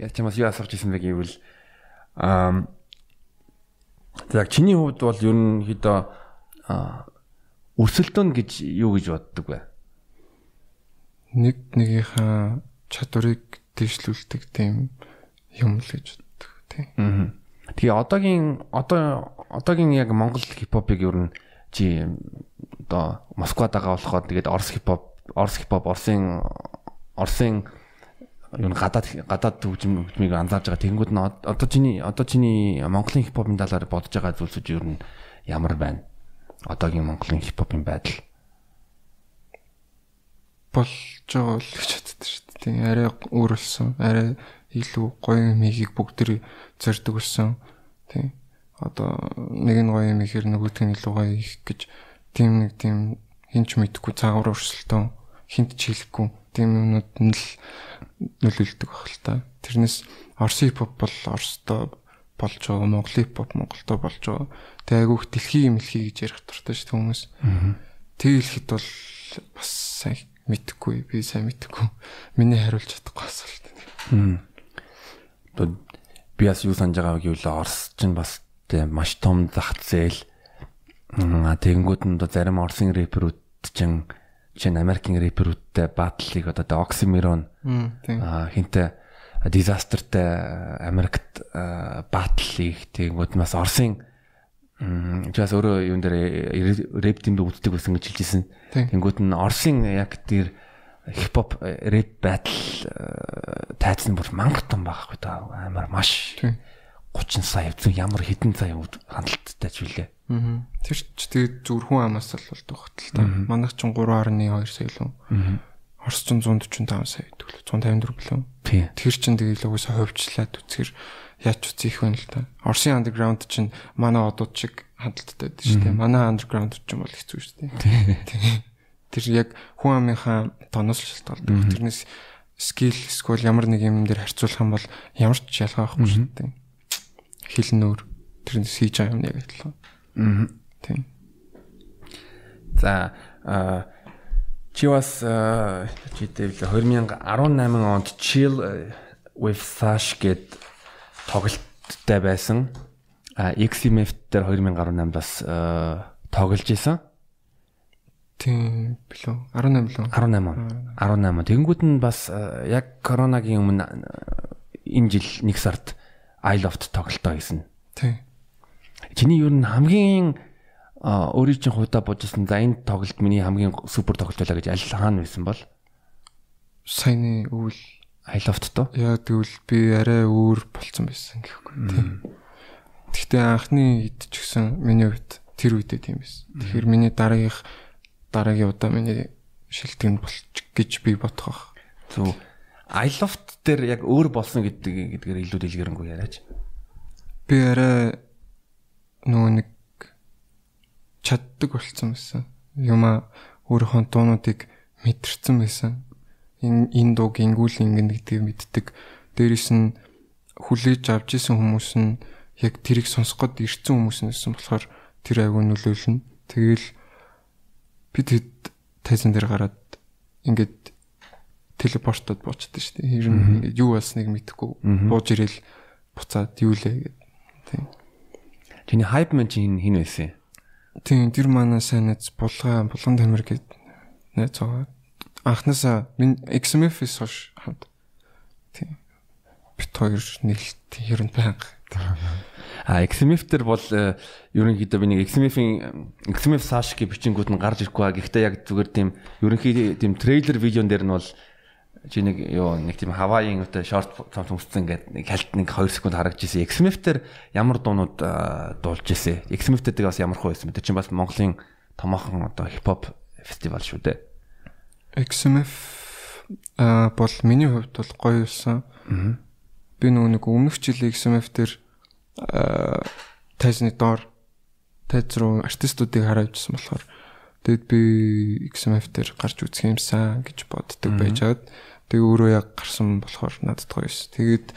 яаж чамаас юу асууж ирсэн бэ гэвэл аа яг чиний хувьд бол ерөнхийдөө өрсөлдөөн гэж юу гэж боддог вэ? Нэг нэгийнхаа чадварыг дэвшлүүлдэг тийм юм л гэж боддог тийм. Аа. Тэгээ одоогийн одоо одоогийн яг Монгол хипхопыг ер нь чи одоо Москвад байгаа болохоор тэгээд Орос хипхоп Орос хипхоп Оросын Оросын юу гадаад гадаад хөгжим хөгжмийг анзаарж байгаа. Тэнгүүд нь одоо чиний одоо чиний Монголын хипхопын талаар бодож байгаа зүйлсүүд ер нь ямар байна? Одоогийн Монголын хипхопын байдал болж байгаа л гэж боддог шүү дээ. Тийм арай өөрлөсөн, арай илүү гоё юм хийхийг бүгд төр зорддог болсон. Тийм. Одоо нэг нь гоё юм ихээр нөгөөт нь илүү гоё хийх гэж тийм нэг тийм хинч мэдхгүй цаагуур өрсөлтөө хинт чийлэхгүй тийм юмнууд нь л нөлөөлдөг баг л та. Тэрнээс Орос хипхоп бол Оростой болж байгаа, Монгол хипхоп Монголтой болж байгаа. Тэг айгүйх дэлхийн мэлхий гэж ярих дуртай шүү хүмүүс. Тэгэлхэд бол бас сайн мэдхгүй би сайн мэдхгүй. Миний хариулж чадахгүй асуулт. Одоо би бас юу санаж байгааг гэвэл Орос ч бас маш том зах зээл. Тэгэнгүүт нь одоо зарим Оросын рэперүүд чинь чинь Америкийн рэперүүдтэй батлыг одоо Oxymoron аа хинтээ дизастертэй Америкт батлыг тэгэнгүүт бас Оросын Жаас өөрөө юун дээр рэп дэмбэ үздэг байсан гэж хэлжсэн. Тэнгүүд нь Оросын яг тэр хипхоп рэп батл тайцсан бүр мангар том байхгүй та амар маш 30 сая зөв ямар хэдэн сая хандлттай ч үлээ. Тэр ч тэгээд зүр хүн амаас л бол тогтол та. Манайх ч 3.2 сая лөө. Орос ч 145 сая гэдэг лөө 154 лөө. Тэр чин тэгээд л угсаа ховчлаад үцгэр яаж үцэх вэ л та. Орсын андерграунд чинь манай одууд шиг хадталтай байдаг шүү дээ. Манай андерграунд ч юм бол хэцүү шүү дээ. Тэр яг хүн амынхаа тоноос л шалтгаалдаг. Тэрнээс скил эсвэл ямар нэг юм дээр харьцуулах юм бол ямар ч ялгаа байхгүй шүү дээ. Хил нөр тэрнээс хийж байгаа юм яг адилхан. Аа. Тийм. За чи бас чи дэвэл 2018 онд Chill with Sash гэдэг тоглолттой байсан. А XMF дээр 2018 бас тоглож исэн. Тийм билүү 18 билүү 18 18 тэгэнгүүт нь бас яг коронагийн өмнө энэ жил нэг сард iLoft тоглолтоо хийсэн. Тийм. Чиний юу н хамгийн өөрийн чинь хувьдаа бодсон за энэ тоглолт миний хамгийн супер тоглолт байлаа гэж аль хаана байсан бол саяны үйл iLoft то. Яа тэгвэл би арай өөр болцсон байсан гэхгүй тийм. Гэхдээ анхны хэд ч гэсэн миний хувьд тэр үедээ тийм байсан. Тэгэхээр миний дараагийнх дараагийн удаа миний шилтгэн болчих гэж би бодох. Зөв. iLoft дээр яг өөр болсон гэдэг гэдгээр илүү дэлгэрэнгүй яриач. Би арай нөгөө нэг чаддаг болцсон байсан. Юма өөрийнхөө дуунуудыг мэдэрсэн байсан энэ энэ дууг ингүүл ингэнэ гэдгийг мэддэг. Дээрээс нь хүлээж авч исэн хүмүүс нь яг тэрийг сонсох гээд ирсэн хүмүүс нэсэн болохоор тэр айгүй нөлөөлнө. Тэгэл бид хэд тайзан дээр гараад ингээд телепортод буучдаг шүү дээ. Ер нь юу болсныг мэдэхгүй бууж ирэл буцаад юу лээ гэдэг. Тийм. Чиний хайп мен чинь хин байсан? Тийм, тэр манай сайн нэз булгаа булган тамир гэд найз байгаа анхнаасаа минь XMF-с хойш хамт. Тийм. Бит хоёр нэлт ер нь байнга. А XMF төр бол э, ерөнхийдөө би нэг XMF-ийн XMF Sash гэх бичингүүд нь гарч ирэхгүй ба гэхдээ яг зүгээр тийм ерөнхий тийм трейлер видеон дээр нь бол чи нэг ёо нэг тийм хаваийн өтө шорт цамц өмссөн гэдэг нэг хальт нэг 2 секунд харагдж ирсэн. XMF төр ямар дуунууд дуулж ирсэн. XMF дээр бас ямар хөө байсан. Тэр чинь бас Монголын томоохон одоо хипхоп фестивал шүү дээ. XMF а бол миний хувьд бол гоё юусан. Би нөгөө нэг өмнөх жил XMF дээр тайзны доор тайз руу артистуудыг хараажсэн болохоор тэгэд би XMF дээр гарч үзэх юмсан гэж боддог байжгаад тэгээ өөрөө яг гарсан болохоор надад гоё юус. Тэгээд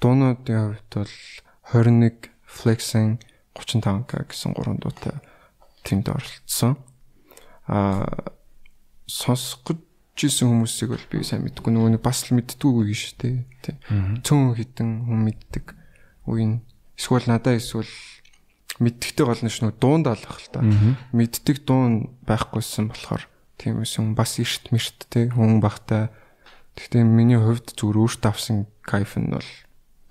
дуунуудын хувьд бол 21 Flexing 35k гэсэн гурван дуутай тэмд оролцсон. Аа сонсох жисэн хүмүүсийг бол би сайн мэдгүй нөгөө нэг бас л мэддгүй үе шүү дээ. Цөөн хитэн хүн мэддэг үе. Эсвэл надаа эсвэл мэддэгтэй гол нь шүү дуунд алах л та. Мэддэг дуун байхгүйсэн болохоор тийм эсэн бас эрт мэрт те хүн багтай. Гэхдээ миний хувьд зүгээр өөртөө авсан кайф нь бол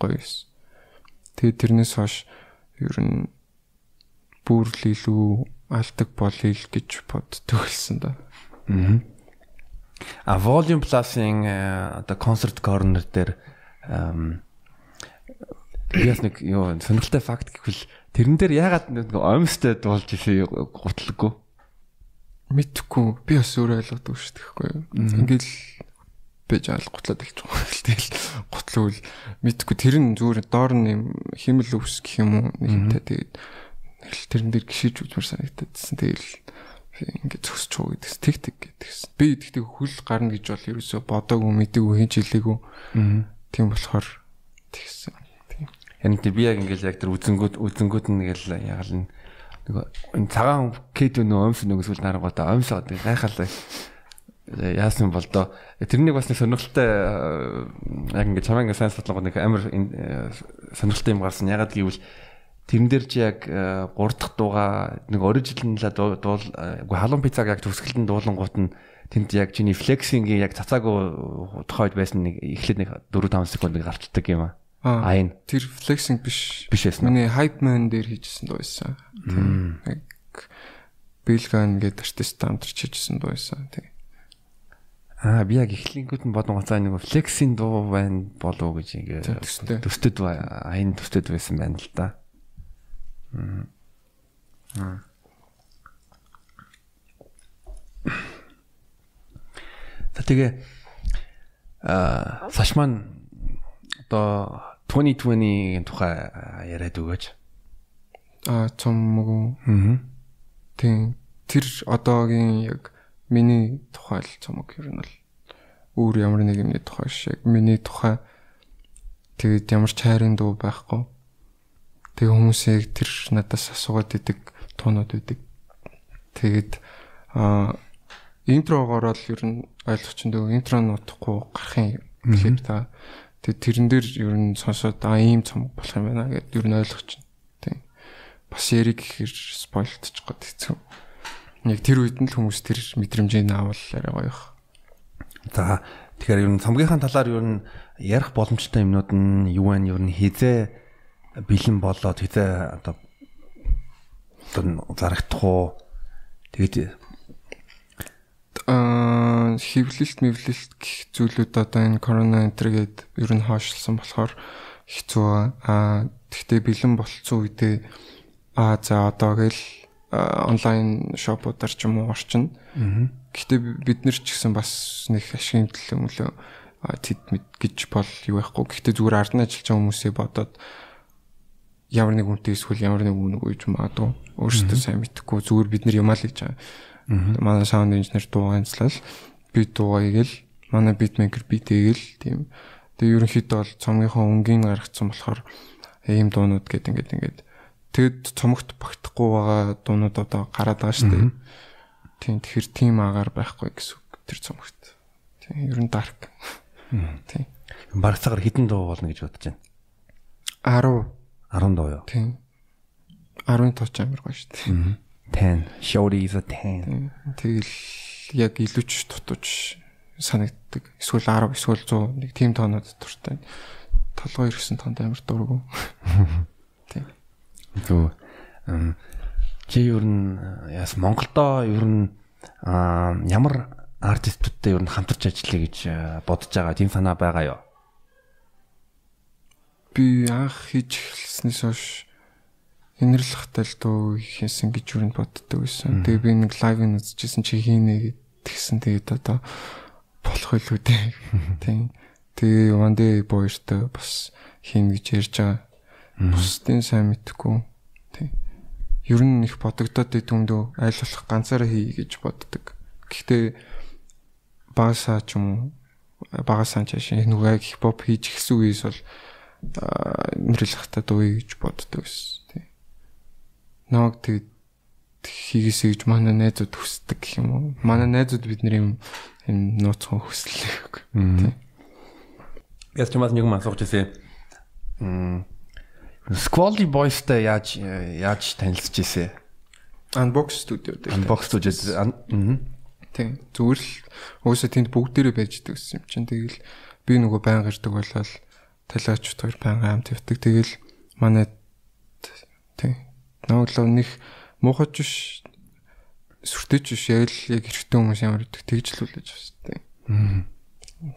гоё эс. Тэгээ тэрнээс хойш ер нь бүр л илүү алдаг болъё л гэж боддог хэлсэн да. Аа. А Volume Plus-ын одоо концерт корнер дээр яс нэг юу сонирхолтой факт гэвэл тэрэн дээр ягаад нэг оймстой дуулж ирсэн гутлаггүй мэдхгүй. Би бас өөрөө ойлгодог шүү дээ байхгүй ингээл би жаал гутлаад эхэлж байгаа тэгэл гутлуул мэдхгүй. Тэр нь зүгээр доор нь химэл өвс гэх юм уу? Нэг юмтай тэгээд тэрэн дээр гიშиж үзмэр санагдчихсан тэгэл ингээд зөксч уу гэдэгс тэг тэг гэдэгс. Би тэгтээ хөл гарна гэж бол ерөөсө бодоогүй мэдээгүй хийж хэлээгүй. Тийм болохоор тэгсэн яг тийм би яг ингээл яг тэр үзэнгүүд үзэнгүүд нь ингээл яг л нөгөө энэ цагаан кэд нөө өмс нөгөө сүл нарангуудаа өмсөө тэг гайхалаа яасан бол доо тэрнийг бас нэг сонирхолтой яг ингээд чамаа ингээд сайн судлаагүй нэг амар сонирхолтой юм гарсан. Ягаад гэвэл тэрэн дээр чи яг 3 дахь дууга нэг оригинал дуул үгүй халуун пиццаг яг төгсгөлтөнд дуулангууд нь тэнд яг чиний флексингийн яг цацаагүй тохойд байсан нэг эхлээд нэг 4 5 секунд гарчдаг юм аа Айн. Тэр flexing биш. Биш байсан. Миний hype man дээр хийжсэн дуу байсан. Яг Билган гэдэг артист хамтарч хийжсэн дуу байсан. Тэг. Аа би яг эхлэнгүүд нь бодон гоцаа нэг flexing дуу байна болов гэж ингээ. Төстэд айн төстэд байсан байна л да. Аа. За тэгээ аа Сашман одоо 2020-ийн тухай яриад өгөөч. Аа цомог. Аа. Тийм. Тэр одоогийн яг миний тухай л цомог ер нь бол өөр ямар нэг юмны тухай шиг миний тухай тэгээд ямар ч хайрын дуу байхгүй. Тэгээ хүмүүсийг тэр надаас асуугаад идэг туунууд идэг. Тэгээд аа интрогоор л ер нь ойлгоч энэ интро нутахгүй гарахын клип та Тэгээд тэрэн дээр ер нь сонсоод аа ийм цомог болох юм байна гэдээ ер нь ойлгож байна. Тийм. Бас яриг гэхэр спойлтчих гот хэцүү. Яг тэр үед нь л хүмүүс тэр мэдрэмжийг аавал арай гоё. За тэгэхээр ер нь цомгийнхаа талаар ер нь ярих боломжтой юмнууд нь юу вэ? Ер нь хизээ бэлэн болоод хизээ одоо одоо зарагдах уу? Тэгээд аа хөвлөлт мэвлэлт гэх зүйлүүд одоо энэ корона энтергээд ер нь хоошлсон болохоор хэцүү аа тэгтээ бэлэн болцсон үедээ аа за одоо гэл онлайн шопуудаар ч юм уу орчин. Гэхдээ бид нар ч гэсэн бас нэг ашигын төлөө мөлөө тэд мэд гэж бол юу байхгүй. Гэхдээ зүгээр ард нь ажиллаж байгаа хүмүүсээ бодоод ямар нэг үнтэй эсвэл ямар нэг үнэг үйж магадгүй. Өөрсдөө сайн мэдэхгүй зүгээр бид нар юмаа л хийж байгаа Манай саунд инженер дууганцлал би дуугайл манай битмейкер бит ээгэл тийм. Тэгээ ерөнхийдөө бол цомгийнхоо өнгийн гаргацсан болохоор ийм дуунууд гэд ингээд ингээд тэгэд цомогт багтахгүй байгаа дуунууд одоо гараад байгаа шүү дээ. Тийм тэгэхээр тийм агаар байхгүй гэсэн үг тэр цомогт. Тийм ер нь дарк. Тийм. Барагцаагаар хідэн дуу болно гэж бодож байна. 10 10 дуу юу? Тийм. 10 тооч амир гоё шүү дээ. 10. Shorty is a 10. Тэгэл яг илүүч дутууч санагддаг. Эсвэл 10, эсвэл 100 нэг тим тоонууд дуртай. Толгой ирсэн тоонд амар дургу. Тийм. Зөв. Чи ер нь яас Монголдо ер нь ямар артистуудтай ер нь хамтарч ажиллая гэж бодож байгаа тийм санаа байгаа юу? Би анх хийж эхэлснээс хойш инэрлэхтэй л дуу хийсэн гэж юу боддог байсан. Тэгээ би нэг лайв нь үзчихсэн чи хийнэ гэдгсэн тэгээд одоо болох илүү дээ. Тийм. Тэгээ Ванде боёртой бас хийн гэж ярьж байгаа. Бусдын сайн мэдхгүй. Тийм. Ер нь их бодогдоод идэвмдөө айл болох ганцаараа хий гэж боддог. Гэхдээ багасаа ч юм уу багасаа ч ашиг нүгэ хипхоп хийж ихсэн үеэс бол нэрлэхтэй дуу гэж боддог гэсэн намайг тэг хийгээсэй гэж манай найзууд хүсдэг гэх юм уу. Манай найзууд бид нар юм юм нууцхан хүслээ. Тийм. Яс ч мас нэг юм асууж ирсэн. Мм Squally Boys-тай яаж яаж танилцж ирсэн? Unbox студиуд. Unbox студиуд. Аа. Тийм. Зүгээр л өөөсөө тэнд бүгдээрээ байж идэг гэсэн юм чинь. Тэгэл би нөгөө баян гэрдэг болол талиачд хоёр баян амт явдаг. Тэгэл манай тийм. Нааглаа нэг муухайч биш сүртэйч биш яг л яг хэрэгтэй хүмүүс ямар гэдэг тэгж л үлээж байна.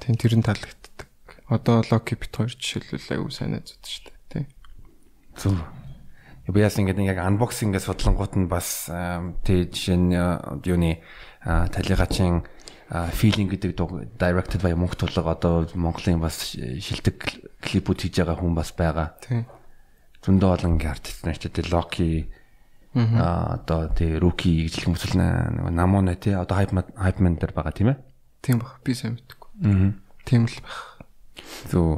Тийм. Тэр нь таалагддаг. Одоо Loki бит хоёр жишээлбэл аюу сайн найзууд шүү дээ. Тийм. Зөв. Би яс ингээд яг unboxing-гээ судлангууд нь бас тий жишээ нь юуны талигачийн feeling гэдэг directed by мөнгө тулга одоо Монголын бас шилдэг клипүүд хийж байгаа хүн бас байгаа. Тийм. Зөндөө олон артист нар ч тий Loki аа одоо тий Rookie гэж хүмүүс л нэг намуна тий одоо hype hype man дээр байгаа тийм ээ. Тийм баг. Би сайн мэдгүй. Аа. Тийм л баг. Зөв.